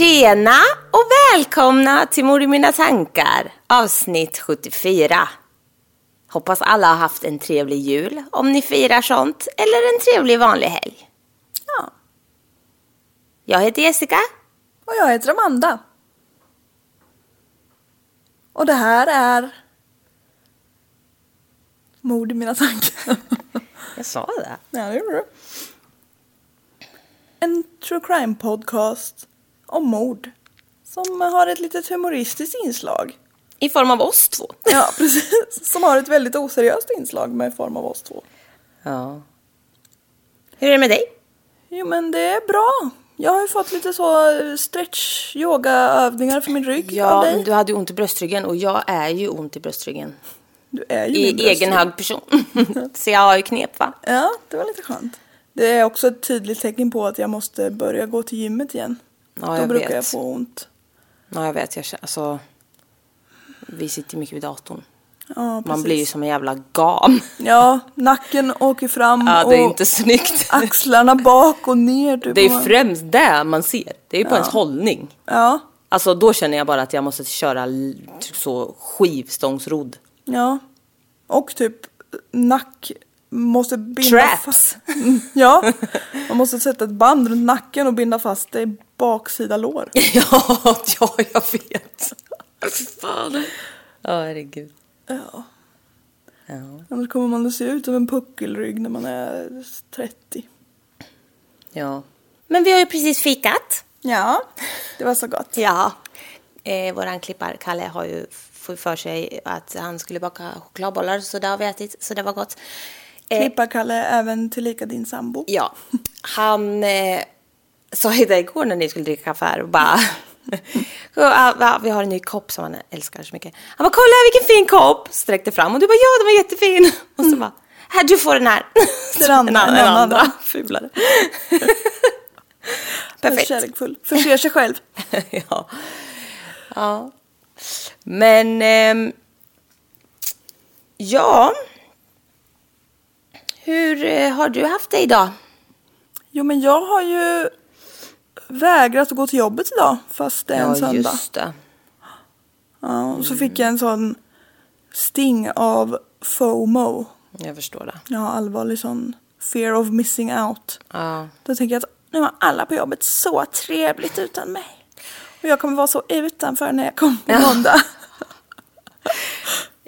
Tjena och välkomna till Mord i mina tankar, avsnitt 74. Hoppas alla har haft en trevlig jul, om ni firar sånt, eller en trevlig vanlig helg. Ja. Jag heter Jessica. Och jag heter Amanda. Och det här är... Mord i mina tankar. Jag sa det. ja, det gjorde du. En true crime podcast om mord. Som har ett litet humoristiskt inslag. I form av oss två. Ja, precis. Som har ett väldigt oseriöst inslag med form av oss två. Ja. Hur är det med dig? Jo, men det är bra. Jag har ju fått lite så stretch yoga-övningar för min rygg av Ja, dig. men du hade ju ont i bröstryggen och jag är ju ont i bröstryggen. Du är ju min I egen hög person. Så jag har ju knep va? Ja, det var lite skönt. Det är också ett tydligt tecken på att jag måste börja gå till gymmet igen. Ja, Då jag brukar vet. jag få ont. Ja, jag vet. Jag alltså, vi sitter mycket vid datorn. Ja. Man blir ju som en jävla gam. Ja, nacken åker fram Ja, det är och inte snyggt. axlarna bak och ner. Typ. Det är främst det man ser. Det är ju på ens hållning. Ja, Alltså då känner jag bara att jag måste köra l- så skivstångsrodd. ja. Och typ nack måste binda Traps. fast. Ja, man måste sätta ett band runt nacken och binda fast det i baksida lår. ja, ja, jag vet. Fy fan. Ja, herregud. Ja. Ja. Annars kommer man att se ut som en puckelrygg när man är 30. ja. Men vi har ju precis fikat. Ja, det var så gott. Ja. Eh, våran klippare Kalle har ju fått för sig att han skulle baka chokladbollar så det har vi ätit, så det var gott. Eh, Klipparkalle är även tillika din sambo. Ja, han eh, sa ju det igår när ni skulle dricka kaffe här och bara ja, vi har en ny kopp som han älskar så mycket. Han bara kolla vilken fin kopp! Sträckte fram och du bara ja den var jättefin. Och så bara här du får den här. Den andra, en, en andra. andra fulare. Perfekt. Kärleksfull. Förser sig själv. ja. ja. Men ehm, ja. Hur eh, har du haft det idag? Jo men jag har ju vägrat att gå till jobbet idag fast det är en ja, söndag. just det. Ja, och så fick jag en sån sting av FOMO. Jag förstår det. Har allvarlig sån fear of missing out. Ja. Då tänker jag att nu har alla på jobbet så trevligt utan mig. Och jag kommer vara så utanför när jag kommer på måndag.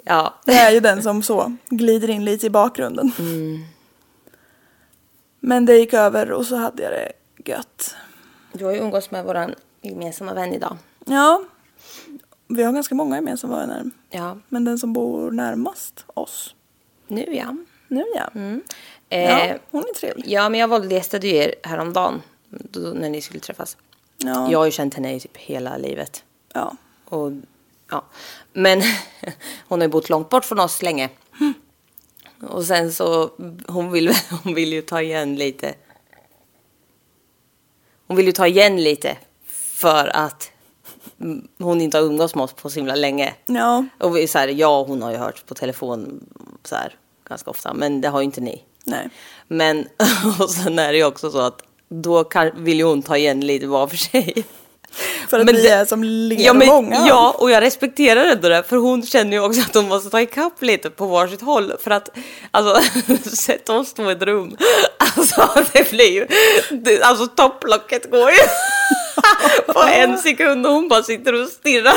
Ja. Det är ju den som så glider in lite i bakgrunden. Men det gick över och så hade jag det gött. Du har ju umgåtts med vår gemensamma vän idag. Ja, vi har ganska många gemensamma vänner. Ja. Men den som bor närmast oss, Nu ja. nu ja. Eh, Ja, hon är trevlig. Ja, men jag våldgästade ju er häromdagen. Då, när ni skulle träffas. Ja. Jag har ju känt henne i typ hela livet. ja. Och Ja. Men hon har ju bott långt bort från oss länge. Och sen så, hon vill, hon vill ju ta igen lite. Hon vill ju ta igen lite för att hon inte har umgåtts med oss på så himla länge. Ja, Och vi, så här, ja, hon har ju hört på telefon så här, ganska ofta, men det har ju inte ni. nej. Men och sen är det ju också så att då kan, vill ju hon ta igen lite var för sig. För att Men vi det- är som ler Ja, men, långa. ja, och jag respekterar ändå det, för hon känner ju också att hon måste ta ikapp lite på varsitt håll. För att, alltså, sätt oss två i ett rum. Alltså, det blir ju, det, alltså topplocket går ju på en sekund och hon bara sitter och stirrar.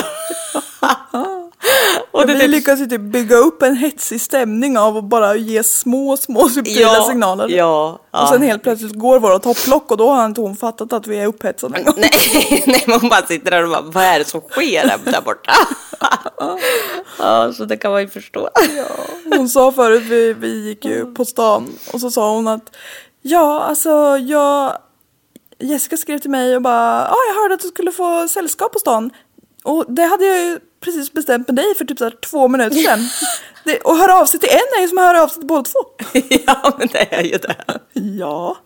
Och vi det, lyckas ju typ bygga upp en hetsig stämning av att bara ge små, små subtila signaler. Ja, ja. Och sen helt plötsligt går våra topplock och då har inte hon fattat att vi är upphetsade. Nej, nej, men hon bara sitter där och bara, vad är det som sker där, borta? ja, så det kan man ju förstå. Hon sa förut, vi, vi gick ju på stan och så sa hon att ja, alltså jag Jessica skrev till mig och bara ja, jag hörde att du skulle få sällskap på stan. Och det hade jag ju precis bestämt med dig för typ så två minuter sedan. Det, och höra av sig till en är ju som att höra av sig till båda två. ja, men det är ju det. Ja,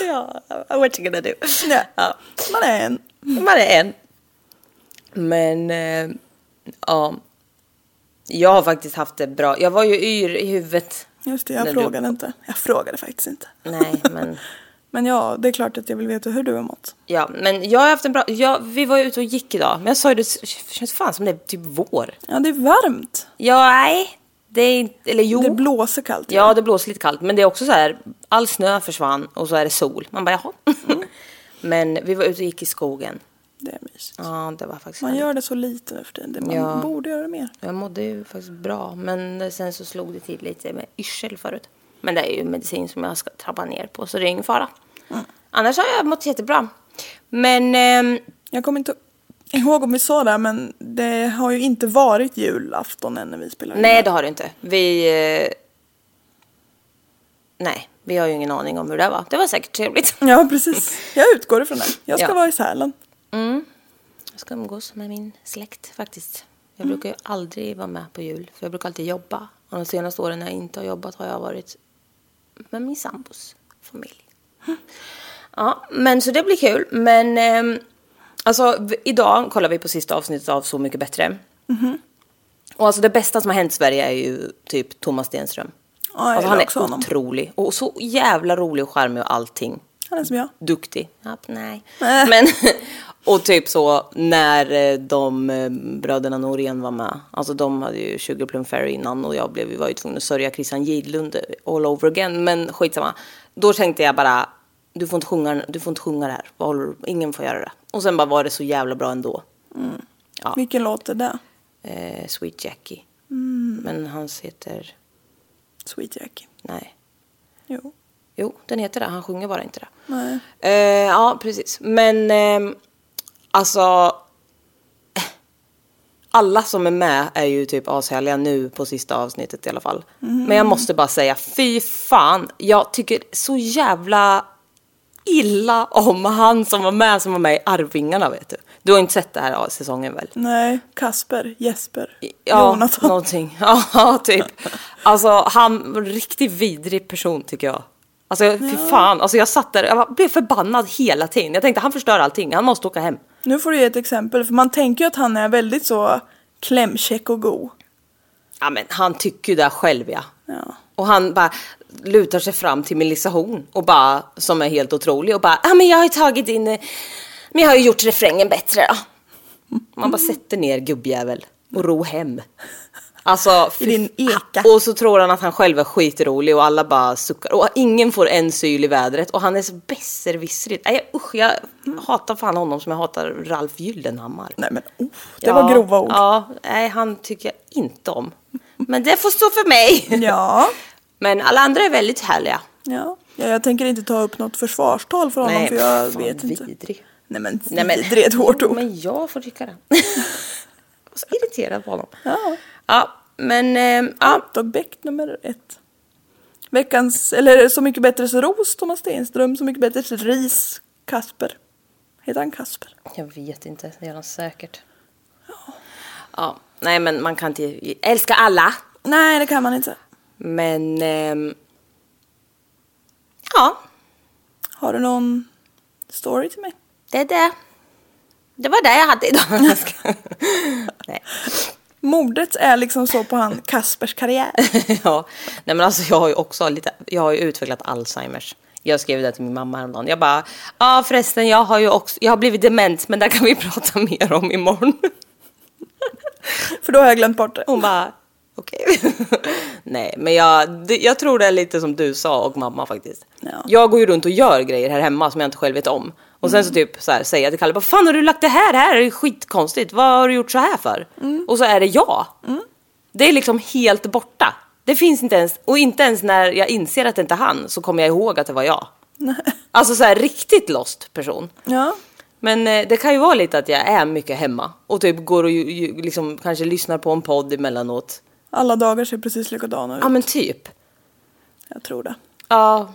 Ja, what you gonna do? ja. Ja, man är en. man är en. Men, eh, ja. Jag har faktiskt haft det bra. Jag var ju yr i huvudet. Just det, jag När du- frågade inte. Jag frågade faktiskt inte. Nej, men... Men ja, det är klart att jag vill veta hur du har mått. Ja, men jag har haft en bra... Jag, vi var ju ute och gick idag. Men jag sa ju det, det känns fan som det är typ vår. Ja, det är varmt. Ja, nej. Det är inte... Eller jo. Det blåser kallt. Ja, det blåser lite kallt. Men det är också så här, all snö försvann och så är det sol. Man bara, jaha. men vi var ute och gick i skogen. Det är mysigt. Ja, det var faktiskt Man härligt. gör det så lite nu för tiden. Man Ja. borde göra det mer. Jag mådde ju faktiskt bra, men sen så slog det till lite med yrsel förut. Men det är ju medicin som jag ska trappa ner på, så det är ingen fara. Annars har jag mått jättebra. Men ehm, Jag kommer inte ihåg om vi sa det, men det har ju inte varit julafton än när vi spelar nej, det har du inte. Vi... Eh, nej, vi har ju ingen aning om hur det var. Det var säkert trevligt. Ja, precis. Jag utgår ifrån det. Jag ska Ja. vara i Sälen. Jag ska umgås med min släkt faktiskt. Jag brukar ju aldrig vara med på jul, för jag brukar alltid jobba. Och de senaste åren när jag inte har jobbat har jag varit med min sambos familj. Ja, men så det blir kul. Men ehm, alltså idag kollar vi på sista avsnittet av Så mycket bättre. Och alltså det bästa som har hänt i Sverige är ju typ Thomas Stenström. Ja, alltså, han är honom. otrolig och så jävla rolig och charmig och allting Han är som jag. duktig. Ja, nej. Nej. Men, och typ så när eh, de eh, bröderna Norén var med. Alltså de hade ju Sugar Plum Fairy innan och jag blev, vi var ju tvungna att sörja Christian Gidlund all over again. Men skitsamma. Då tänkte jag bara, du får inte sjunga, du får inte sjunga det här. Håller Ingen får göra det. Och sen bara var det så jävla bra ändå. Ja. Vilken låt är det? Eh, Sweet Jackie. Mm. Men hans heter, Sweet Jackie. nej. Jo. Jo, den heter det. Han sjunger bara inte det. Nej. Eh, ja, precis. Men ehm, alltså... Alla som är med är ju typ ashärliga nu på sista avsnittet i alla fall. Men jag måste bara säga, fy fan. Jag tycker så jävla illa om han som var med som var med i Arvingarna vet du. Du har inte sett det här säsongen väl? Nej, Kasper, Jesper, Ja, Jonathan. någonting. Ja, typ. Alltså, han var en riktigt vidrig person tycker jag. Alltså, fy fan. Alltså, jag satt där jag var- blev förbannad hela tiden. Jag tänkte, han förstör allting. Han måste åka hem. Nu får du ge ett exempel, för man tänker ju att han är väldigt så klämkäck och god. Ja, men han tycker ju det själv, ja. Ja. Och han bara lutar sig fram till Melissa Horn och bara, som är helt otrolig och bara, ja men jag har ju tagit din, men jag har ju gjort refrängen bättre då. Man bara sätter ner gubbjävel och ro hem. Alltså, I din eka. Och så tror han att han själv är skitrolig och alla bara suckar. Och ingen får en syl i vädret och han är så besserwissrig. Nej usch, jag hatar fan honom som jag hatar Ralf Gyllenhammar. Nej men oh, det var grova ord. Ja, nej han tycker jag inte om. Men det får stå för mig. Ja. Men alla andra är väldigt härliga. Ja. ja, jag tänker inte ta upp något försvarstal för honom för jag vet inte. vidrig. Nej men Nej, men- vidrig är ett hårt ord. Men jag får tycka det. så irriterad på honom. Ja. Ja, men eh, ja. Dogbeck nummer ett. Veckans, eller Så mycket bättres ros, Thomas Stenström. Så mycket bättres ris, Kasper. Heter han Kasper? Jag vet inte, det gör han säkert. Ja, nej men man kan inte älska alla. Nej, det kan man inte. Men... ehm, ja, Har du någon story till mig? det är det. Det var det jag hade idag. Nej. Mordet är liksom så på han Kaspers karriär. ja, nej men alltså jag har ju också lite, jag har ju utvecklat Alzheimers. Jag skrev det till min mamma häromdagen. Jag bara, ja förresten jag har ju också, jag har blivit dement men det kan vi prata mer om imorgon. För då har jag glömt bort det. Hon bara, okej. Nej, men jag, jag tror det är lite som du sa och mamma faktiskt. Ja. Jag går ju runt och gör grejer här hemma som jag inte själv vet om. Och sen så typ så här, säger jag till Kalle, vad fan har du lagt det här här? Det är skitkonstigt. Vad har du gjort så här för? Och så är det jag. Det är liksom helt borta. Det finns inte ens, och inte ens när jag inser att det inte är han så kommer jag ihåg att det var jag. Alltså så här riktigt lost person. Ja. Men eh, det kan ju vara lite att jag är mycket hemma och typ går och ju, ju, liksom kanske lyssnar på en podd emellanåt. Alla dagar ser precis likadana ut. Ja men typ. Jag tror det. Ja,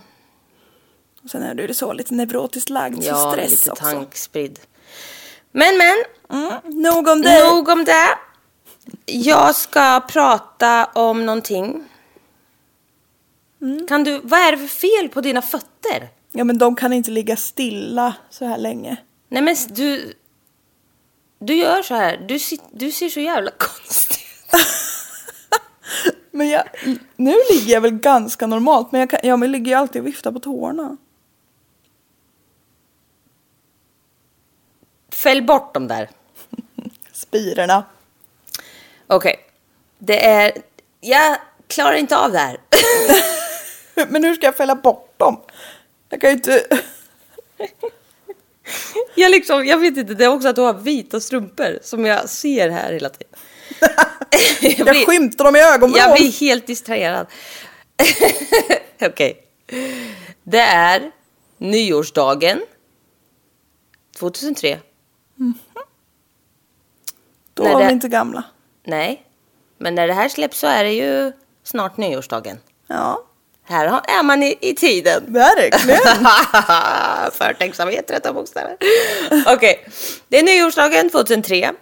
Och sen är du så lite neurotiskt lagd, så ja stress lite också. tankspridd. Men men, Mm. Nog om det. nog om det. Jag ska prata om någonting. Kan du, vad är det för fel på dina fötter? Ja men de kan inte ligga stilla så här länge. Nej men du, du gör så här, du, du ser så jävla konstig ut. Men jag, nu ligger jag väl ganska normalt men jag, kan, ja, men jag ligger ju alltid och viftar på tårna. Fäll bort dem där. Spirorna. Okej. Det är... Jag klarar inte av det här. Men hur ska jag fälla bort dem? Jag kan ju inte... Jag liksom, jag vet inte, det är också att du har vita strumpor som jag ser här hela tiden. jag, Jag blir, skymtar dem i ögonvrån. jag blir helt distraherad. Okej. Det är nyårsdagen 2003. Då när var det- vi inte gamla. Nej, men när det här släpps så är det ju snart nyårsdagen. Ja, Här har- är man i, i tiden. verkligen. Förtänksamhet, rätta bokstäver. Okej, det är nyårsdagen 2003.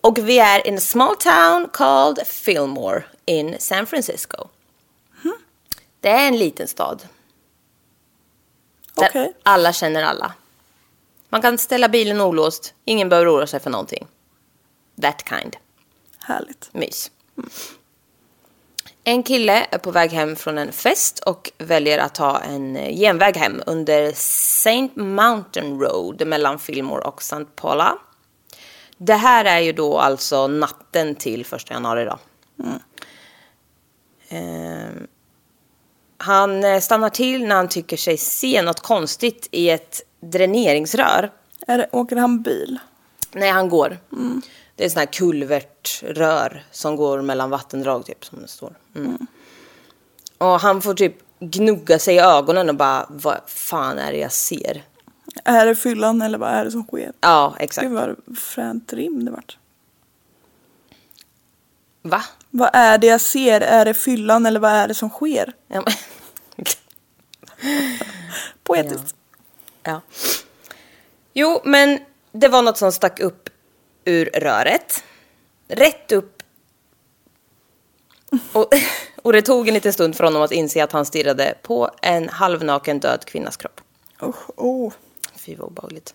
Och vi är in a small town called Fillmore in San Francisco. Det är en liten stad. Där Okej. alla känner alla. Man kan ställa bilen olåst, ingen behöver oroa sig för någonting. That kind. Härligt. Mys. En kille är på väg hem från en fest och väljer att ta en genväg hem under Saint Mountain Road mellan Fillmore och St. Paula. Det här är ju då alltså natten till första januari då. Ehm, han eh, stannar till när han tycker sig se något konstigt i ett dräneringsrör. Är det, åker han bil? Nej, han går. Det är sån här kulvertrör som går mellan vattendrag typ som det står. Mm. Och han får typ gnugga sig i ögonen och bara, vad fan är det jag ser? Är det fyllan eller vad är det som sker? Ja, exakt. Gud vad fränt rim det vart. Va? Vad är det jag ser? Är det fyllan eller vad är det som sker? Ja, Poetiskt. Ja. Jo, men det var något som stack upp ur röret. Rätt upp. Och, och det tog en liten stund för honom att inse att han stirrade på en halvnaken död kvinnas kropp. Usch, oh. Fy vad obehagligt.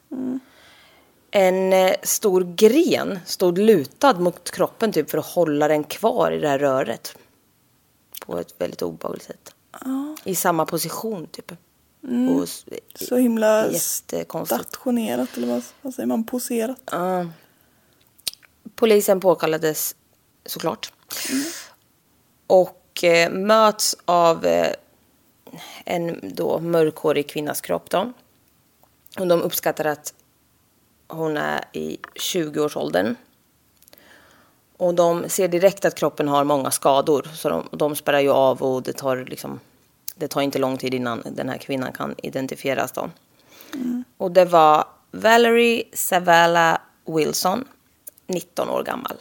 En eh, stor gren stod lutad mot kroppen typ för att hålla den kvar i det här röret. På ett väldigt obehagligt sätt. I samma position typ. Och s- Så himla stationerat eller vad, vad säger man? Poserat. Ja. Polisen påkallades såklart. Och eh, möts av eh, en då mörkhårig kvinnas kropp då. Och de uppskattar att hon är i 20-årsåldern. Och de ser direkt att kroppen har många skador. Så de, de spärrar ju av och det tar liksom det tar inte lång tid innan den här kvinnan kan identifieras då. Och det var Valerie Savala Wilson, 19 år gammal.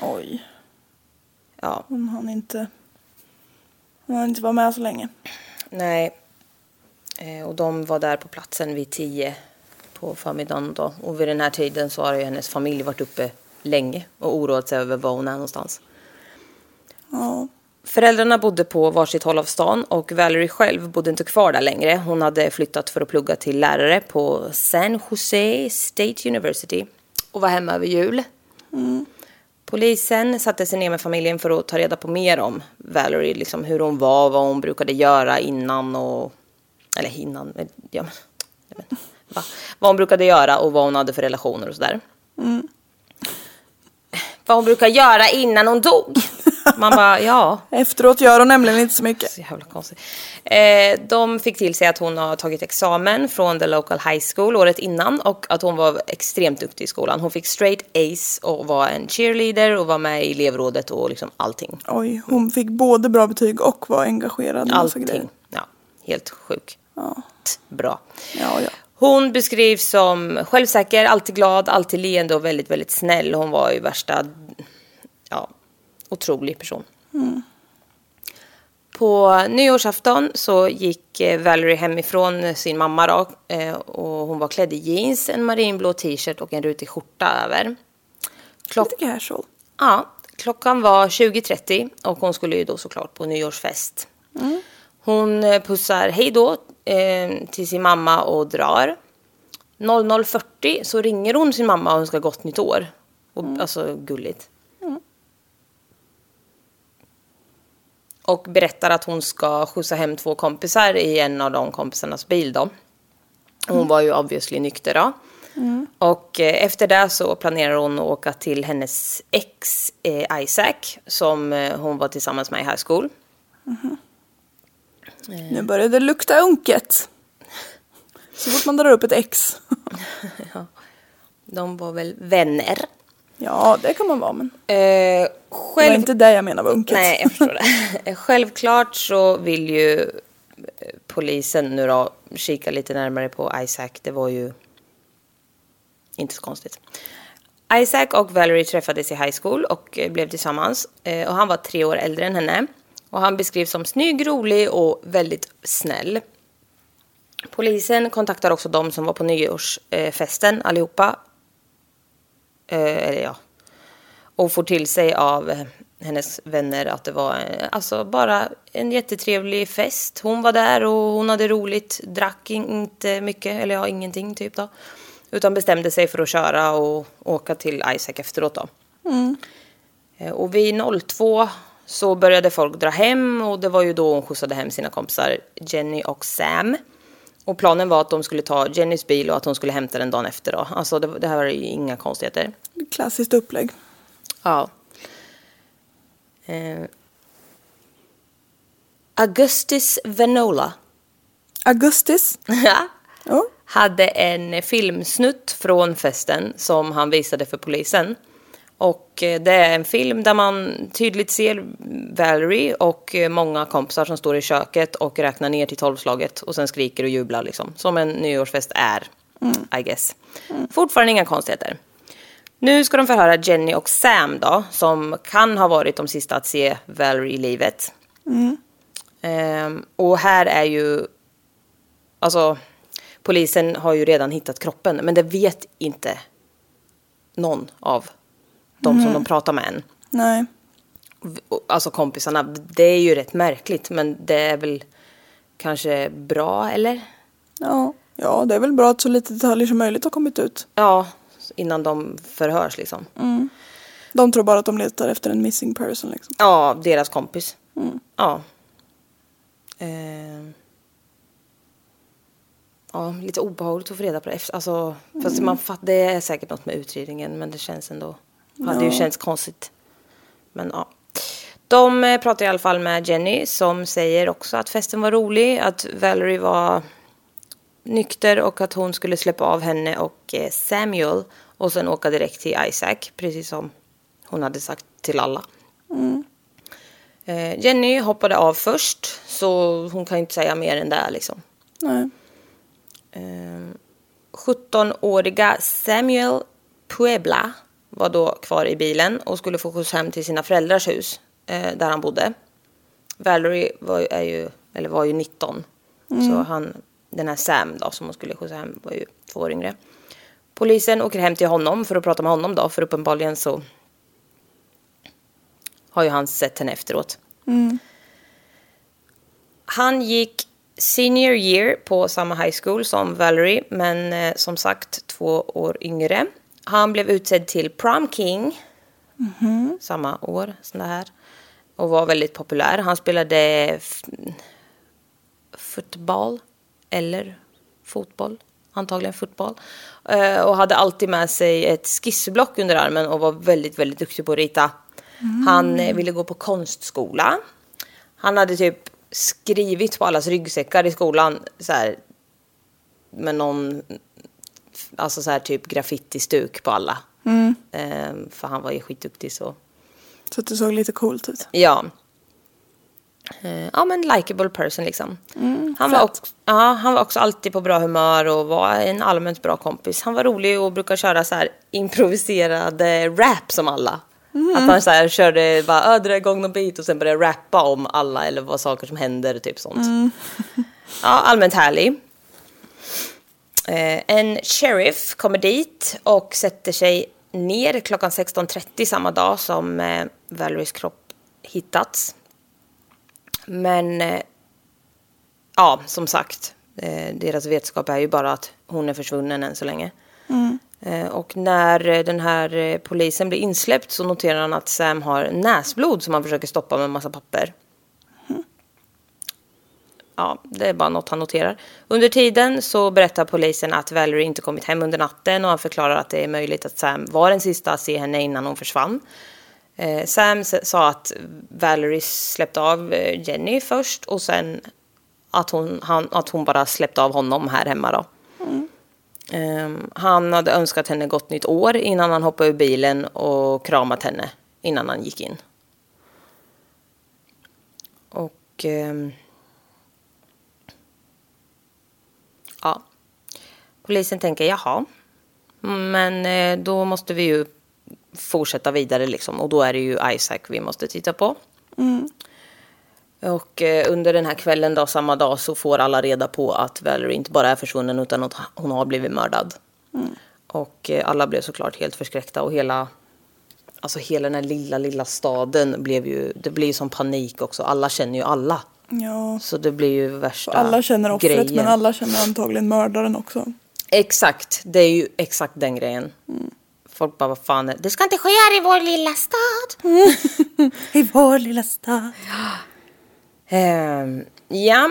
Oj, Ja, hon hann inte, hon hann inte vara med så länge. nej. Eh, och de var där på platsen vid 10 på förmiddagen då. Och vid den här tiden så har hennes familj varit uppe länge och oroat sig över var hon är någonstans. Ja. Föräldrarna bodde på varsitt håll av stan och Valerie själv bodde inte kvar där längre. Hon hade flyttat för att plugga till lärare på San Jose State University och var hemma över jul. Polisen satte sig ner med familjen för att ta reda på mer om Valerie, liksom hur hon var, vad hon brukade göra innan och... Eller innan, eh, ja men... inte. Va? Vad hon brukade göra och vad hon hade för relationer och sådär. Vad hon brukade göra innan hon dog. Man bara, ja. Efteråt gör hon nämligen inte så mycket. Så jävla konstigt. Eh, de fick till sig att hon har tagit examen från the local high school året innan och att hon var extremt duktig i skolan. Hon fick straight ace och var en cheerleader och var med i elevrådet och liksom allting. Oj, hon fick både bra betyg och var engagerad. Allting. Ja, helt sjuk. Ja. Bra. Ja, ja. Hon beskrivs som självsäker, alltid glad, alltid leende och väldigt, väldigt snäll. Hon var ju värsta, ja, otrolig person. På nyårsafton så gick eh, Valerie hemifrån sin mamma då, eh, och hon var klädd i jeans, en marinblå t-shirt och en rutig skjorta över. Klock Lite casual. Ja, klockan var 20.30 och hon skulle ju då såklart på nyårsfest. Hon eh, pussar hej då eh, till sin mamma och drar. 00.40 så ringer hon sin mamma och önskar gott nytt år. Och, Alltså gulligt. Och berättar att hon ska skjutsa hem två kompisar i en av de kompisarnas bil då. Hon var ju obviously nykter då. Och eh, efter det så planerar hon att åka till hennes ex eh, Isaac som eh, hon var tillsammans med i high school. Nu börjar det lukta unket. Så fort man drar upp ett ex. De var väl vänner. Ja, det kan man vara men. Eh, Det var själv... inte det jag menade var unket. Nej, jag förstår det. Självklart så vill ju eh, polisen nu då kika lite närmare på Isaac. Det var ju inte så konstigt. Isaac och Valerie träffades i high school och eh, blev tillsammans. Eh, Och han var tre år äldre än henne. Och han beskrivs som snygg, rolig och väldigt snäll. Polisen kontaktar också de som var på nyårsfesten allihopa. Eh, eller ja, och får till sig av eh, hennes vänner att det var eh, alltså bara en jättetrevlig fest. Hon var där och hon hade roligt, drack in- inte mycket, eller ja, ingenting typ då. Utan bestämde sig för att köra och åka till Isaac efteråt då. Eh, Och vid 02 så började folk dra hem och det var ju då hon skjutsade hem sina kompisar Jenny och Sam. Och planen var att de skulle ta Jennys bil och att hon skulle hämta den dagen efter då. Alltså det, det här var ju inga konstigheter. Klassiskt upplägg. Ja. Eh. Augustus Venola Augustis. Ja. hade en filmsnutt från festen som han visade för polisen. Och eh, det är en film där man tydligt ser Valerie och eh, många kompisar som står i köket och räknar ner till tolvslaget och sen skriker och jublar liksom. Som en nyårsfest är, I guess. Fortfarande inga konstigheter. Nu ska de förhöra Jenny och Sam då, som kan ha varit de sista att se Valerie i livet. Ehm, och här är ju, alltså polisen har ju redan hittat kroppen, men det vet inte någon av de som de pratar med än. Nej. Alltså kompisarna, det är ju rätt märkligt, men det är väl kanske bra, eller? Ja. ja, det är väl bra att så lite detaljer som möjligt har kommit ut. Ja, innan de förhörs liksom. De tror bara att de letar efter en missing person liksom. Ja, deras kompis. Ja. Eh. Ja, lite obehagligt att få reda på det. Alltså, fast man fatt, det är säkert något med utredningen, men det känns ändå... Hade ju känts konstigt. Men ja. De eh, pratar i alla fall med Jenny som säger också att festen var rolig, att Valerie var nykter och att hon skulle släppa av henne och eh, Samuel och sen åka direkt till Isaac, precis som hon hade sagt till alla. Eh, Jenny hoppade av först, så hon kan inte säga mer än det liksom. Nej. 17-åriga Samuel Puebla var då kvar i bilen och skulle få skjuts hem till sina föräldrars hus eh, där han bodde. Valerie var, ju- är ju, eller var ju 19. Så han, den här Sam då som hon skulle skjutsa hem var ju två år yngre. Polisen åker hem till honom för att prata med honom då, för uppenbarligen så har ju han sett henne efteråt. Han gick senior year på samma high school som Valerie, men eh, som sagt två år yngre. Han blev utsedd till prom king samma år som det här och var väldigt populär. Han spelade f- fotboll eller fotboll, antagligen fotboll. Eh, och hade alltid med sig ett skissblock under armen och var väldigt, väldigt duktig på att rita. Han eh, ville gå på konstskola. Han hade typ skrivit på allas ryggsäckar i skolan så här, med någon, alltså så här typ graffiti-stuk på alla. Eh, för han var ju skitduktig så. Så att det såg lite coolt ut. Ja. Eh, ja men likable person liksom. han, var också, ja, han var också alltid på bra humör och var en allmänt bra kompis. Han var rolig och brukar köra så här improviserade rap som alla. Att han så här körde bara, "Ö, dra igång någon beat och sen började rappa om alla eller vad saker som händer, typ sånt. Ja, allmänt härlig. Eh, en sheriff kommer dit och sätter sig ner klockan 16.30 samma dag som eh, Valeries kropp hittats. Men eh, ja, som sagt, eh, deras vetskap är ju bara att hon är försvunnen än så länge. Eh, och när eh, den här polisen blir insläppt så noterar han att Sam har näsblod som han försöker stoppa med en massa papper. Ja, det är bara något han noterar. Under tiden så berättar polisen att Valerie inte kommit hem under natten och han förklarar att det är möjligt att Sam var den sista att se henne innan hon försvann. Eh, Sam sa att Valerie släppte av eh, Jenny först och sen att hon, han, att hon bara släppte av honom här hemma då. Ehm, han hade önskat henne gott nytt år innan han hoppade ur bilen och kramat henne innan han gick in. Och... ehm, ja. Polisen tänker, jaha. Men eh, då måste vi ju fortsätta vidare liksom. Och då är det ju Isaac vi måste titta på. Och eh, under den här kvällen då, samma dag så får alla reda på att Valerie inte bara är försvunnen utan att hon har blivit mördad. Och eh, alla blev såklart helt förskräckta och hela, alltså hela den här lilla, lilla staden blev ju, det blir ju som panik också. Alla känner ju alla. Ja. Så det blir ju värsta Alla känner offret grejen. men alla känner antagligen mördaren också. Exakt, det är ju exakt den grejen. Folk bara, vad fan, är- det ska inte ske här i vår lilla stad. I vår lilla stad. Ehm, ja.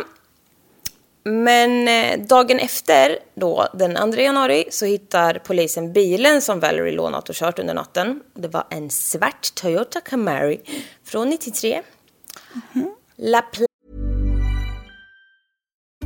Men eh, dagen efter, då, den 2 januari, så hittar polisen bilen som Valerie lånat och kört under natten. Det var en svart Toyota Camry från 93. La Pla-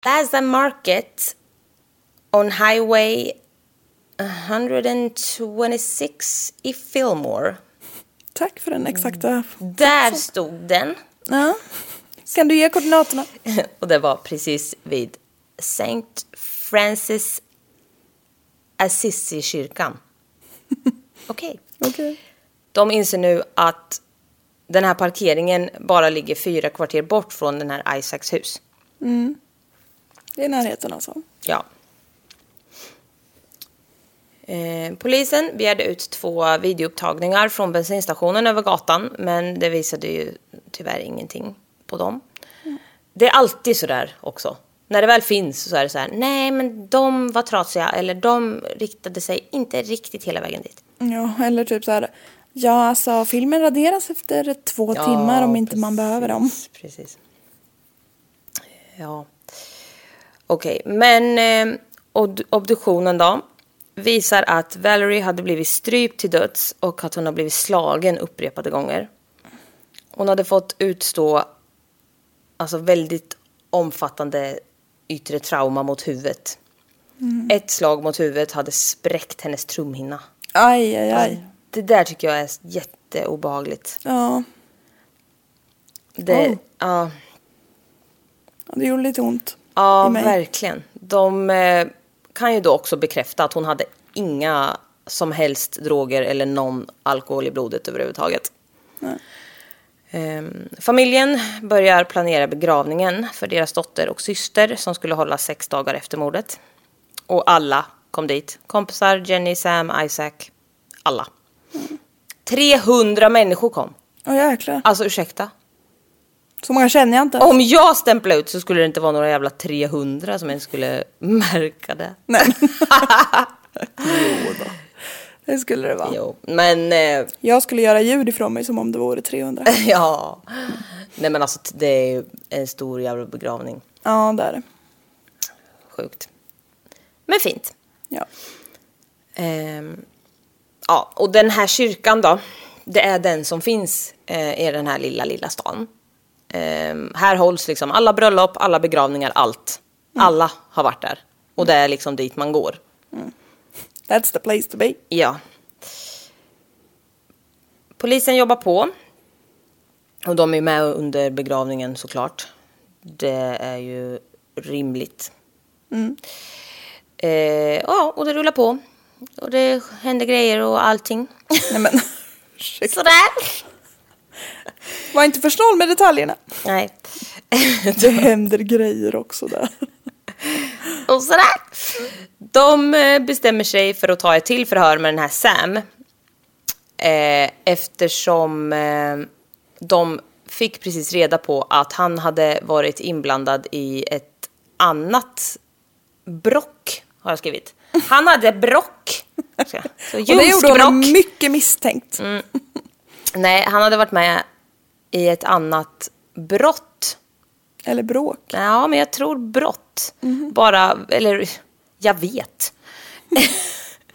today. Plaza Market on Highway 126 i Fillmore. Tack för den exakta. Där stod den. Ja. Kan du ge koordinaterna? Och det var precis vid St. Francis Assisi-kyrkan. Okej. Okej. De inser nu att den här parkeringen bara ligger fyra kvarter bort från den här Isaacs hus. Det är närheten alltså. Ja. Eh, polisen begärde ut två videoupptagningar från bensinstationen över gatan, men det visade ju tyvärr ingenting på dem. Det är alltid sådär också. När det väl finns så är det så här, nej men de var trasiga eller de riktade sig inte riktigt hela vägen dit. Ja, eller typ så här. Ja, alltså filmen raderas efter två Ja, timmar om inte man behöver dem. Precis. Ja. Okej, men eh, ob- obduktionen då visar att Valerie hade blivit strypt till döds och att hon har blivit slagen upprepade gånger. Hon hade fått utstå alltså väldigt omfattande yttre trauma mot huvudet. Ett slag mot huvudet hade spräckt hennes trumhinna. Aj, aj, aj. Det där tycker jag är jätteobehagligt. Ja, Det, Oh. ja, det gjorde lite ont. Ja, verkligen. De eh, kan ju då också bekräfta att hon hade inga som helst droger eller någon alkohol i blodet överhuvudtaget. Ehm, familjen börjar planera begravningen för deras dotter och syster som skulle hålla sex dagar efter mordet. Och alla kom dit. Kompisar, Jenny, Sam, Isaac. Alla. 300 människor kom. Åh jäklar. Alltså ursäkta. Så många känner jag inte. Om jag stämplade ut så skulle det inte vara några jävla 300 som ens skulle märka det. Nej. jo då. Det skulle det vara. Jo, men eh, Jag skulle göra ljud ifrån mig som om det vore 300. ja. Nej men alltså det är ju en stor jävla begravning. Ja, det är det. Sjukt. Men fint. Ja. Ehm, ja, och den här kyrkan då. Det är den som finns eh, i den här lilla, lilla stan. Ehm, här hålls liksom alla bröllop, alla begravningar, allt. Alla har varit där. Och det är liksom dit man går. That's the place to be. Ja. Polisen jobbar på. Och de är med under begravningen såklart. Det är ju rimligt. Eh, ja, och det rullar på. Och det händer grejer och allting. Nej men. Sådär. Var inte för snål med detaljerna. Nej. Det händer grejer också där. Och sådär. De eh, bestämmer sig för att ta ett till förhör med den här Sam. Eh, eftersom eh, de fick precis reda på att han hade varit inblandad i ett annat brock, har jag skrivit. Han hade brock. Så, Och det gjorde honom mycket misstänkt. Nej, han hade varit med i ett annat brott. Eller bråk. Ja, men jag tror brott. Bara, eller jag vet.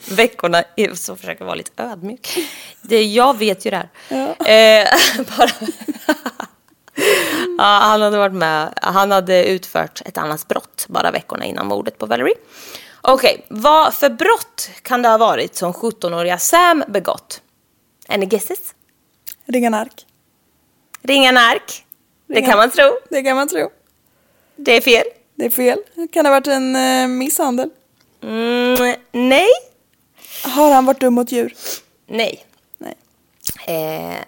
Veckorna, så försöker jag vara lite ödmjuk. Det, jag vet ju det här. Eh, bara, ja, han hade varit med, han hade utfört ett annat brott bara veckorna innan mordet på Valerie. Okej, vad för brott kan det ha varit som 17-åriga Sam begått? Any guesses? Ringa nark. Ringa nark? Det Ringa- kan man tro. Det kan man tro. Det är fel. Det är fel. Kan det ha varit en eh, misshandel? Mm, nej. Har han varit dum mot djur? Nej. Nej. Eh,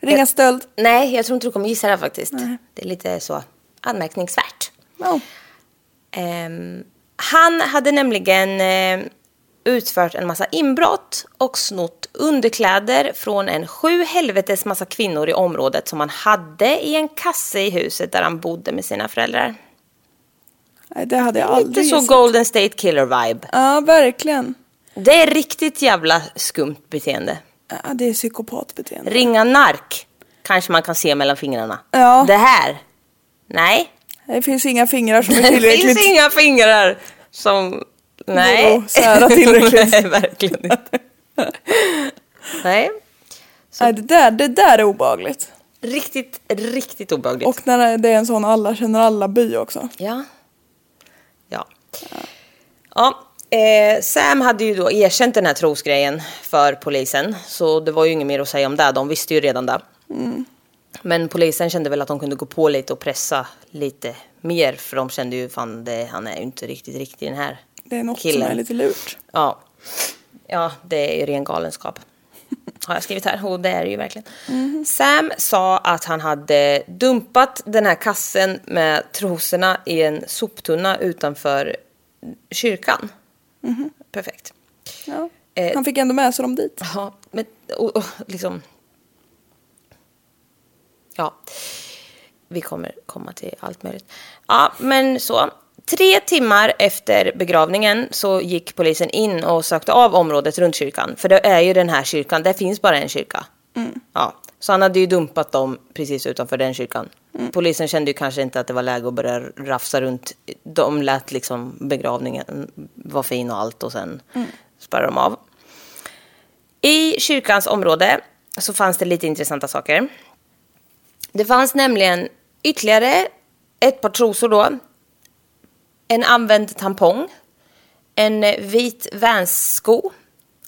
Ringa stöld? nej, jag tror inte du kommer gissa det här faktiskt. Det är lite så anmärkningsvärt. Ja. Ehm, han hade nämligen eh, utfört en massa inbrott och snott underkläder från en sju helvetes massa kvinnor i området som han hade i en kasse i huset där han bodde med sina föräldrar. Nej, det hade jag Lite aldrig så gissat. Golden State Killer vibe. Ja, verkligen. Det är riktigt jävla skumt beteende. Ja, det är psykopatbeteende. Ringa nark kanske man kan se mellan fingrarna. Ja. Det här? Nej. Det finns inga fingrar som är Det tillräckligt... finns inga fingrar som... Nej. Går att sära tillräckligt. Nej, verkligen inte. Nej. Nej, det där, det där är obagligt. Riktigt, riktigt obehagligt. Och när det är en sån alla känner alla-by också. Ja. Ja. Ja. Eh, Sam hade ju då erkänt den här trosgrejen för polisen. Så det var ju inget mer att säga om det. De visste ju redan det. Men polisen kände väl att de kunde gå på lite och pressa lite mer. För de kände ju fan, det, han är ju inte riktigt riktig den här Det är något killen. som är lite lurt. Ja. ja, det är ju ren galenskap. Har jag skrivit här och det är det ju verkligen. Sam sa att han hade dumpat den här kassen med trosorna i en soptunna utanför kyrkan. Perfekt. Ja. Eh, Han fick ändå med sig dem dit. Ja, men och, och, liksom... Ja, vi kommer komma till allt möjligt. Ja, men så. Tre timmar efter begravningen så gick polisen in och sökte av området runt kyrkan. För det är ju den här kyrkan, det finns bara en kyrka. Ja, så han hade ju dumpat dem precis utanför den kyrkan. Polisen kände ju kanske inte att det var läge att börja rafsa runt. De lät liksom begravningen vara fin och allt och sen spärrade de av. I kyrkans område så fanns det lite intressanta saker. Det fanns nämligen ytterligare ett par trosor då. En använd tampong. En vit Vans-sko.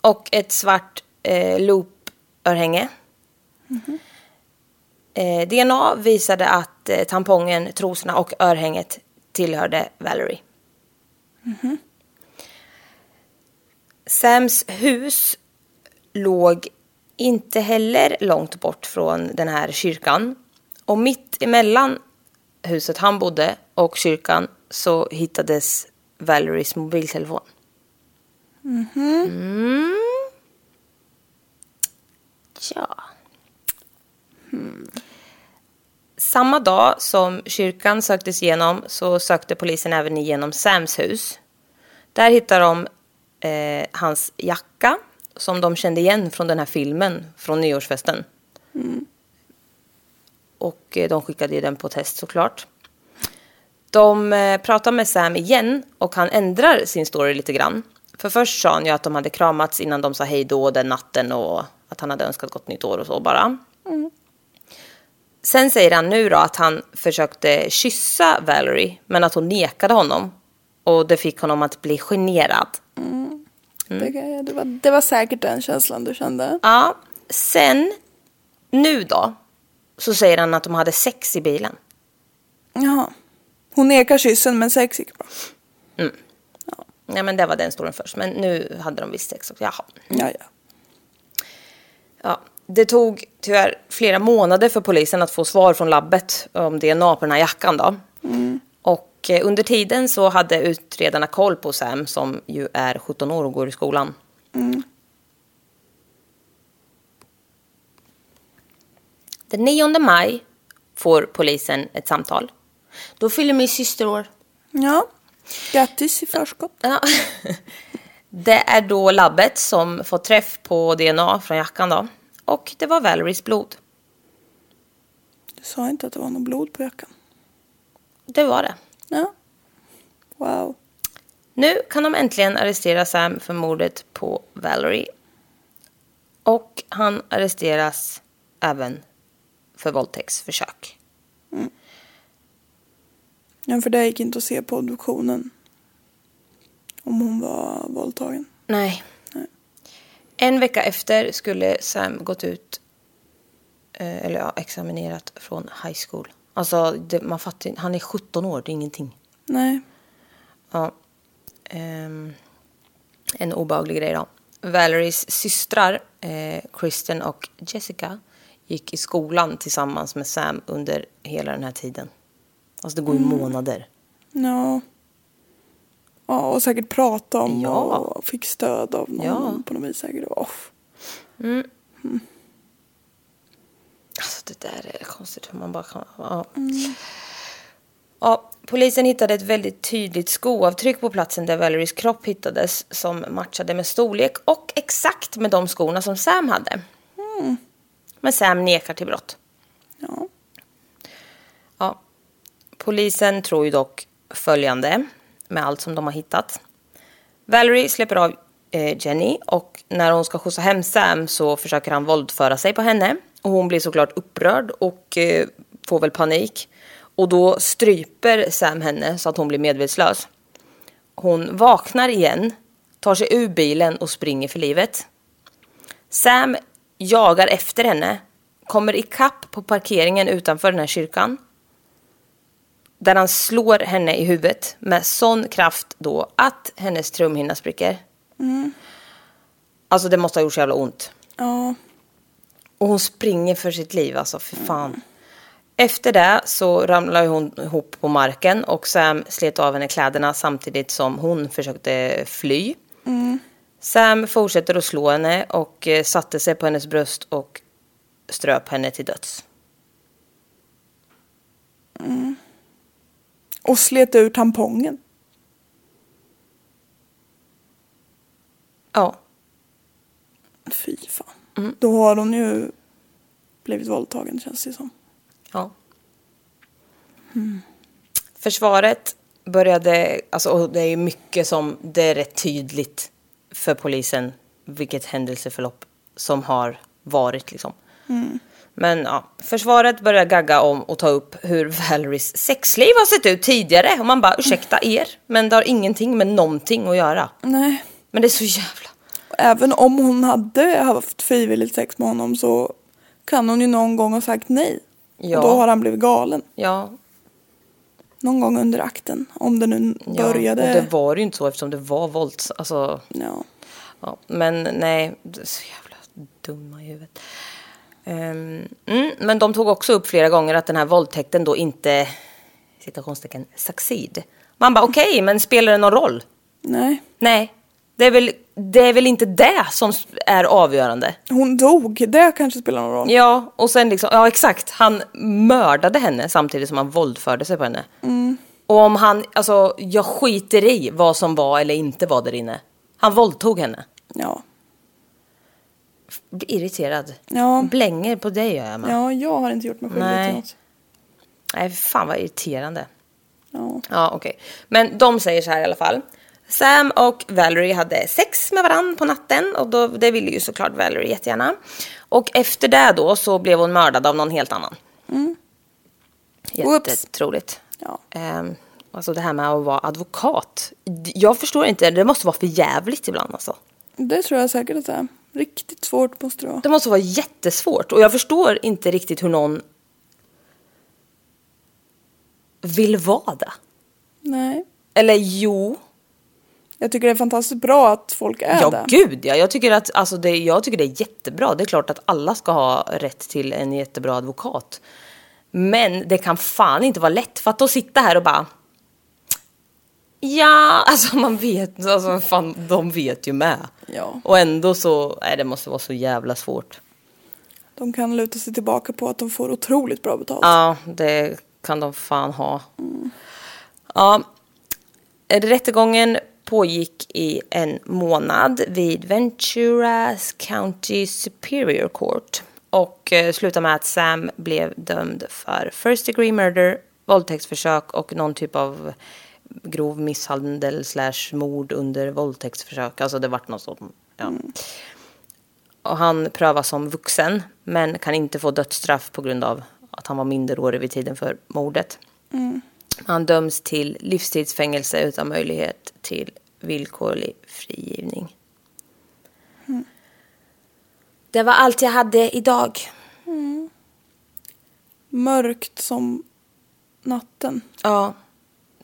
Och ett svart eh, loop-örhänge. Eh, DNA visade att eh, tampongen, trosorna och örhänget tillhörde Valerie. Sams hus låg inte heller långt bort från den här kyrkan. Och mitt emellan huset han bodde och kyrkan så hittades Valeries mobiltelefon. Mm. Ja. Mm. Samma dag som kyrkan söktes igenom så sökte polisen även igenom Sams hus. Där hittade de eh, hans jacka som de kände igen från den här filmen från nyårsfesten. Mm. Och eh, de skickade ju den på test såklart. De eh, pratar med Sam igen och han ändrar sin story lite grann. För först sa han ju att de hade kramats innan de sa hej då den natten och att han hade önskat gott nytt år och så bara. Sen säger han nu då att han försökte kyssa Valerie men att hon nekade honom. Och det fick honom att bli generad. Det, det, var, det var säkert den känslan du kände. Ja, sen nu då så säger han att de hade sex i bilen. Jaha. Hon nekar kyssen men sex gick bra. Nej men det var den storyn först. Men nu hade de visst sex också. Jaha. Ja, ja. Ja, det tog tyvärr flera månader för polisen att få svar från labbet om DNA på den här jackan då. Och eh, under tiden så hade utredarna koll på Sam som ju är 17 år och går i skolan. Den 9 maj får polisen ett samtal. Då fyller min syster år. Ja. Grattis i förskott. Ja. Det är då labbet som får träff på DNA från jackan då. Och det var Valeries blod. Du sa inte att det var något blod på jackan. Det var det. Ja. Wow. Nu kan de äntligen arrestera Sam för mordet på Valerie. Och han arresteras även för våldtäktsförsök. Ja, för det gick inte att se på obduktionen. Om hon var våldtagen. Nej. En vecka efter skulle Sam gått ut, eh, eller ja, examinerat från high school. Alltså, det, man fattar han är 17 år, det är ingenting. Nej. Ja. Ehm, en obehaglig grej då. Valeries systrar, eh, Kristen och Jessica, gick i skolan tillsammans med Sam under hela den här tiden. Alltså det går ju månader. Ja. Ja, och säkert prata om Ja. och fick stöd av någon Ja. på något vis säkert. Oh. Alltså det där är konstigt hur man bara kan... Ja. Ja, polisen hittade ett väldigt tydligt skoavtryck på platsen där Valeries kropp hittades som matchade med storlek och exakt med de skorna som Sam hade. Men Sam nekar till brott. Ja. Ja. Polisen tror ju dock följande med allt som de har hittat. Valerie släpper av eh, Jenny och när hon ska skjutsa hem Sam så försöker han våldföra sig på henne. Och hon blir såklart upprörd och eh, får väl panik. Och då stryper Sam henne så att hon blir medvetslös. Hon vaknar igen, tar sig ur bilen och springer för livet. Sam jagar efter henne, kommer ikapp på parkeringen utanför den här kyrkan. Där han slår henne i huvudet med sån kraft då att hennes trumhinna spricker. Alltså det måste ha gjort så jävla ont. Ja. Och hon springer för sitt liv, alltså för fan. Efter det så ramlar hon ihop på marken och Sam slet av henne kläderna samtidigt som hon försökte fly. Sam fortsätter att slå henne och eh, satte sig på hennes bröst och ströp henne till döds. Mm. Och slet ur tampongen. Ja. Fy fan. Mm. Då har hon ju blivit våldtagen känns det som. Ja. Mm. Försvaret började, alltså och det är ju mycket som, det är rätt tydligt för polisen vilket händelseförlopp som har varit liksom. Men ja, försvaret började gagga om och ta upp hur Valeries sexliv har sett ut tidigare. Och man bara, ursäkta er, men det har ingenting med någonting att göra. Nej. Men det är så jävla... Även om hon hade haft frivilligt sex med honom så kan hon ju någon gång ha sagt nej. Ja. Och då har han blivit galen. Ja, Någon gång under akten. Om det nu ja. började. Och det var ju inte så eftersom det var vålds... Alltså, Ja. Ja, men nej, så jävla dumma i huvudet. Ehm, mm, men de tog också upp flera gånger att den här våldtäkten då inte, citationstecken, succeed. Man bara okej, men spelar det någon roll? Nej. Nej, det är, väl, det är väl inte det som är avgörande. Hon dog. Det kanske spelar någon roll. Ja, och sen liksom, ja exakt, han mördade henne samtidigt som han våldförde sig på henne. Och om han, alltså jag skiter i vad som var eller inte var där inne. Han våldtog henne. Ja. Blir irriterad. Ja. Blänger på dig gör jag med. Ja, jag har inte gjort mig skyldig till något. Nej, fan vad irriterande. Ja. Ja, okej. Men de säger så här i alla fall. Sam och Valerie hade sex med varann på natten och då, det ville ju såklart Valerie jättegärna. Och efter det då så blev hon mördad av någon helt annan. Whoops. Jättetroligt. Ja. Ehm, alltså det här med att vara advokat. Jag förstår inte, det måste vara för jävligt ibland alltså. Det tror jag säkert att det är. Riktigt svårt måste det vara. Det måste vara jättesvårt och jag förstår inte riktigt hur någon vill vara det. Nej. Eller jo, Jag tycker det är fantastiskt bra att folk är ja det. gud ja. Jag tycker, att, alltså det, jag tycker det är jättebra. Det är klart att alla ska ha rätt till en jättebra advokat. Men det kan fan inte vara lätt för att då sitta här och bara Ja, alltså man vet, alltså fan, de vet ju med. Ja. Och ändå så, nej det måste vara så jävla svårt. De kan luta sig tillbaka på att de får otroligt bra betalt. Ja, det kan de fan ha. Ja, rättegången pågick i en månad vid Venturas County Superior Court och eh, slutade med att Sam blev dömd för first degree murder, våldtäktsförsök och någon typ av grov misshandel slash mord under våldtäktsförsök. Alltså det vart något sånt. Ja. Och han prövas som vuxen men kan inte få dödsstraff på grund av att han var minderårig vid tiden för mordet. Han döms till livstidsfängelse utan möjlighet till villkorlig frigivning. Det var allt jag hade idag. Mörkt som natten. Ja.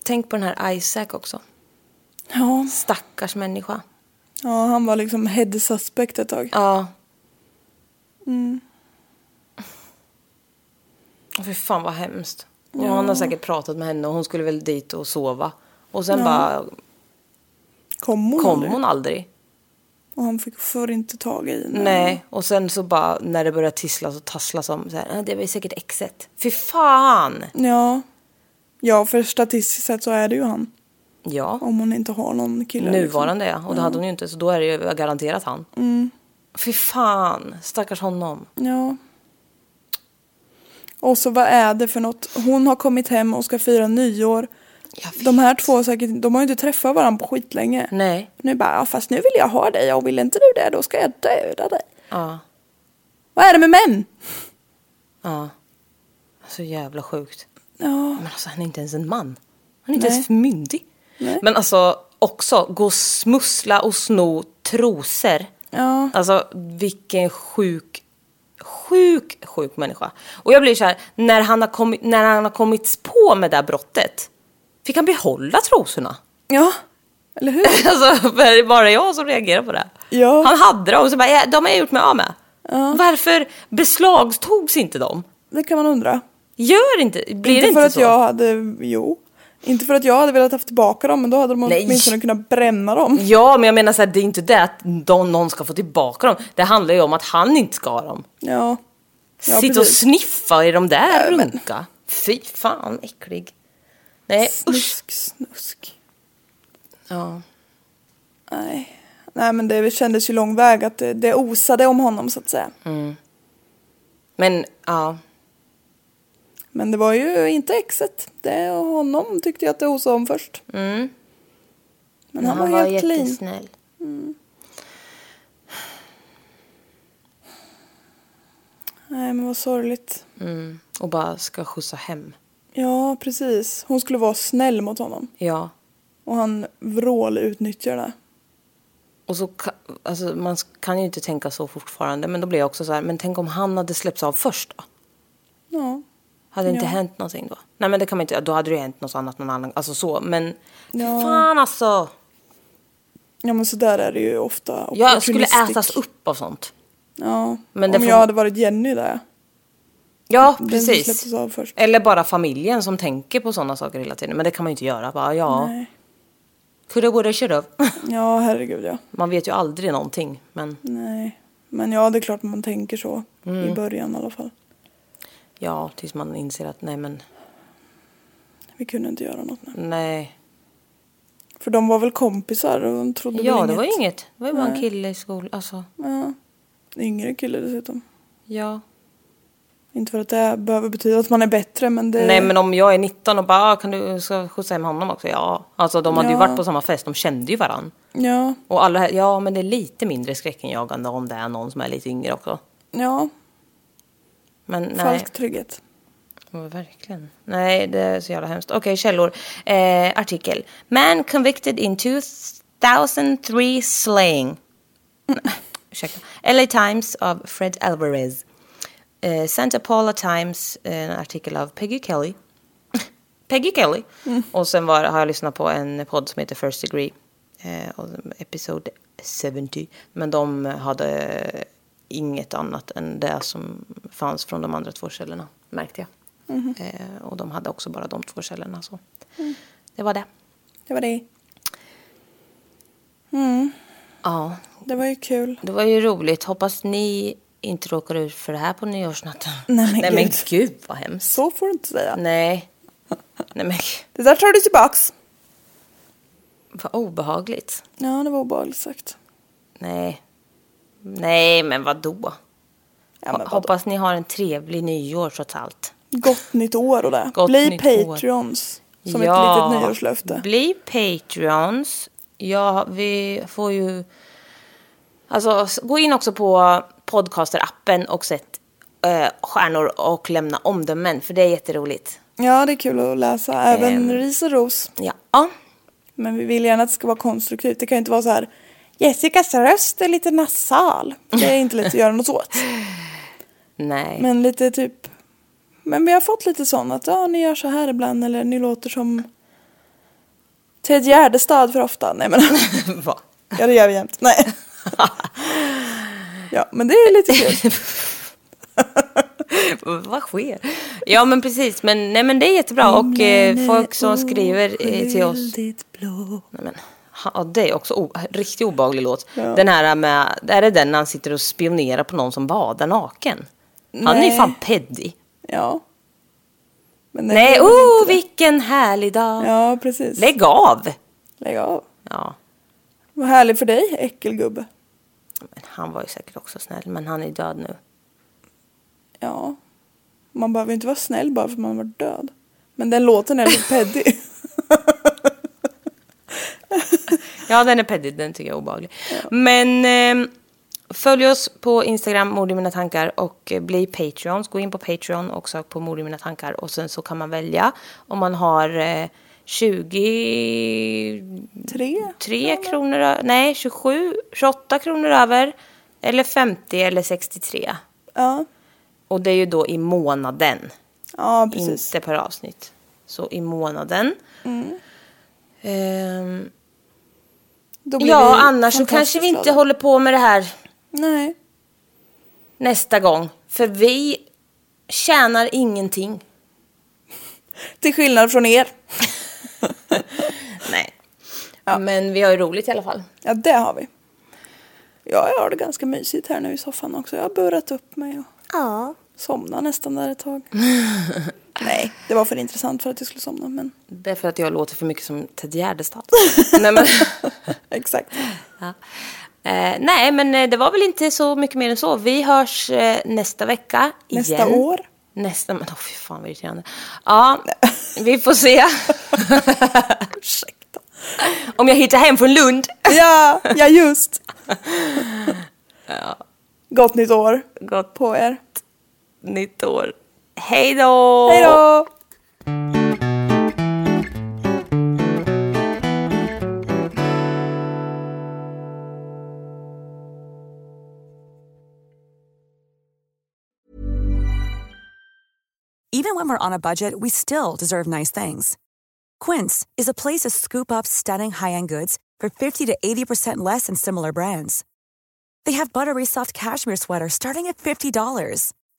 Tänk på den här Isaac också. Ja. Stackars människa. ja, han var liksom head suspect ett tag. Ja. Mm. Fy fan vad hemskt. Och han har säkert pratat med henne och hon skulle väl dit och sova. Och sen bara Kom hon kom aldrig? hon aldrig. Och han fick för inte tag i henne. Nej, och sen så bara när det började tisslas och tasslas om så här, "Ah, det var ju säkert exet. Fy fan! Ja. Ja, för statistiskt sett så är det ju han. Ja, Om hon inte har någon kille. nuvarande ja. Och det hade hon ju inte, så då är det ju garanterat han. Fy fan, stackars honom. Liksom. Ja. Och så vad är det för något? Hon har kommit hem och ska fira nyår. De här två har säkert, de har ju inte träffat varandra på skitlänge. Nej. Nu bara, ja, fast nu vill jag ha dig och vill inte du det då ska jag döda dig. Ja, Vad är det med män? ja. Så jävla sjukt. Ja, Men alltså han är inte ens en man. Han är inte Nej. ens myndig. Nej. Men alltså också gå och smussla och sno trosor. ja, Alltså vilken sjuk, sjuk, sjuk människa. Och jag blir så här, när han har kommit, när han har kommit på med det här brottet. Fick han behålla trosorna? ja. Eller hur? Alltså det bara jag som reagerar på det? Ja. Han hade dem och så bara, ja, de har jag gjort mig av med. Varför beslagtogs inte de? Det kan man undra. Gör inte, blir inte det för inte att så? jag hade, jo. Inte för att jag hade velat ha tillbaka dem men då hade de Nej. åtminstone kunnat bränna dem. Ja, men jag menar så här, det är inte det att de, någon ska få tillbaka dem. Det handlar ju om att han inte ska ha dem. Ja. Ja, Sitta och sniffa i de där Ja, men- runka. Fy fan, äcklig. Nej, usch. Snusk, snusk. Ja. Nej. Nej men det kändes ju lång väg att det, det osade om honom så att säga. Men ja, Men det var ju inte exet. Det och honom tyckte jag att det osade om först. Mm. Men han, var, helt clean. jättesnäll. Nej men vad sorgligt. Mm. Och bara ska skjutsa hem. Ja precis. Hon skulle vara snäll mot honom. Ja. Och han vrål utnyttjar det. Och så, alltså, man kan ju inte tänka så fortfarande. Men då blir jag också så här, men tänk om han hade släppts av först då? Ja. Hade det inte Ja. hänt någonting då? Nej men det kan man inte, då hade det ju hänt något annat någon annan, alltså så. Men Ja. fan alltså. Ja men så där är det ju ofta. Jag skulle ätas upp av sånt. Ja. Men Om får- jag hade varit Jenny där. Ja, Den precis. Eller bara familjen som tänker på sådana saker hela tiden. Men det kan man ju inte göra. Bara, ja, Nej. coulda, woulda, shoulda. Ja herregud ja. Man vet ju aldrig någonting. Men Nej. Men ja det är klart man tänker så. Mm. I början i alla fall. Ja, tills man inser att nej men, Vi kunde inte göra något nu. nej. För de var väl kompisar och de trodde Ja, väl det inget. var ju inget. Det var ju bara en kille i skolan. Alltså, Ja. Yngre kille dessutom. ja. Inte för att det behöver betyda att man är bättre men det... Nej men om jag är 19 och bara, "Ah, kan du ska skjutsa hem honom också? Ja. Alltså de hade ju Ja. varit på samma fest, de kände ju varann. Ja. Och alla, ja men det är lite mindre skräckinjagande om det är någon som är lite yngre också. Ja. Men nej. Falsk trygghet. Ja, verkligen. Nej, det är så jävla hemskt. Okej, källor. Eh, artikel. Man convicted in 2003 slaying. Ursäkta. LA Times av Fred Alvarez. Eh, Santa Paula Times, eh, en artikel av Peggy Kelly. Peggy Kelly. Och sen var, har jag lyssnat på en podd som heter First Degree. Eh, och episode 70. Men de hade inget annat än det som fanns från de andra två källorna, märkte jag. Eh, och de hade också bara de två källorna. Så. Det var det. Det var det. Ja, Det var ju kul. det var ju roligt. Hoppas ni inte råkar ut för det här på nyårsnatten. Nej, men Nej men gud. gud vad hemskt. Så får du inte säga. Nej. Nej men Det där tar du tillbaks. vad obehagligt. Ja, det var obehagligt sagt. Nej. Nej men vad då? Ja, men vadå? Hoppas ni har en trevlig nyår trots allt. Gott nytt år och det. Gott Bli nytt år. Patreons. Som ett litet nyårslöfte. Bli Patreons. Ja, vi får ju... Alltså, gå in också på Podcaster-appen och sätt eh, stjärnor och lämna omdömen, för det är jätteroligt. Ja, det är kul att läsa. Även Ehm. ris och ros. Ja. ja. Men vi vill gärna att det ska vara konstruktivt. Det kan ju inte vara så här. Jessicas röst är lite nasal. Det är inte lätt att göra något åt. Nej. Men lite typ. Men vi har fått lite sånt att ja, ni gör så här ibland eller ni låter som Ted Gärdestad för ofta. Nej men Va? ja det gör vi jämt. Nej. Ja men det är lite kul. Vad sker? Ja men precis, men, nej, men det är jättebra. Och eh, folk som skriver eh, till oss. Blå. Nej, men, ja, det är också o- riktigt obehaglig låt. Den här med, är det den när han sitter och spionerar på någon som badar naken? Han är ju Nej. fan peddig. Ja. Nej, oh vilken härlig dag. Ja precis. Lägg av! Lägg av. Ja, Vad härligt för dig äckelgubbe. men han var ju säkert också snäll, men han är död nu. Ja. Man behöver inte vara snäll bara för att man var död. Men den låten är lite peddig. Ja, den är peddig, den tycker jag är obehaglig. Men eh, följ oss på Instagram, mord i mina tankar och eh, bli Patreons. Gå in på Patreon och sök på mord i mina tankar och sen så kan man välja om man har eh, 20 Tre? Tre kronor, ö- nej 27, 28 kronor över. Eller 50 eller 63. Ja. Och det är ju då i månaden. Ja precis. Inte per avsnitt. Så i månaden. Då blir ja, vi annars så kanske vi inte håller på med det här Nej. nästa gång. För vi tjänar ingenting. Till skillnad från er. Nej. Men vi har ju roligt i alla fall. Ja det har vi. Ja, jag har det ganska mysigt här nu i soffan också. Jag har burrat upp mig och Ja. Somnar nästan där ett tag. Nej, det var för intressant för att jag skulle somna men Det är för att jag låter för mycket som Ted Gärdestad. Nej, men... exakt. Ja. Eh, nej, men eh, det var väl inte så mycket mer än så. Vi hörs eh, nästa vecka Nästa igen. år. Nästa, men oh, fy fan vad irriterande. Ja, vi får se. Ursäkta. Om jag hittar hem från Lund. Ja, ja just. Gott nytt år Gott på er. Nytt år. Hej då! Hej då! Even when we're on a budget, we still deserve nice things. Quince is a place to scoop up stunning high-end goods for 50 to 80% less than similar brands. They have buttery soft cashmere sweaters starting at $50,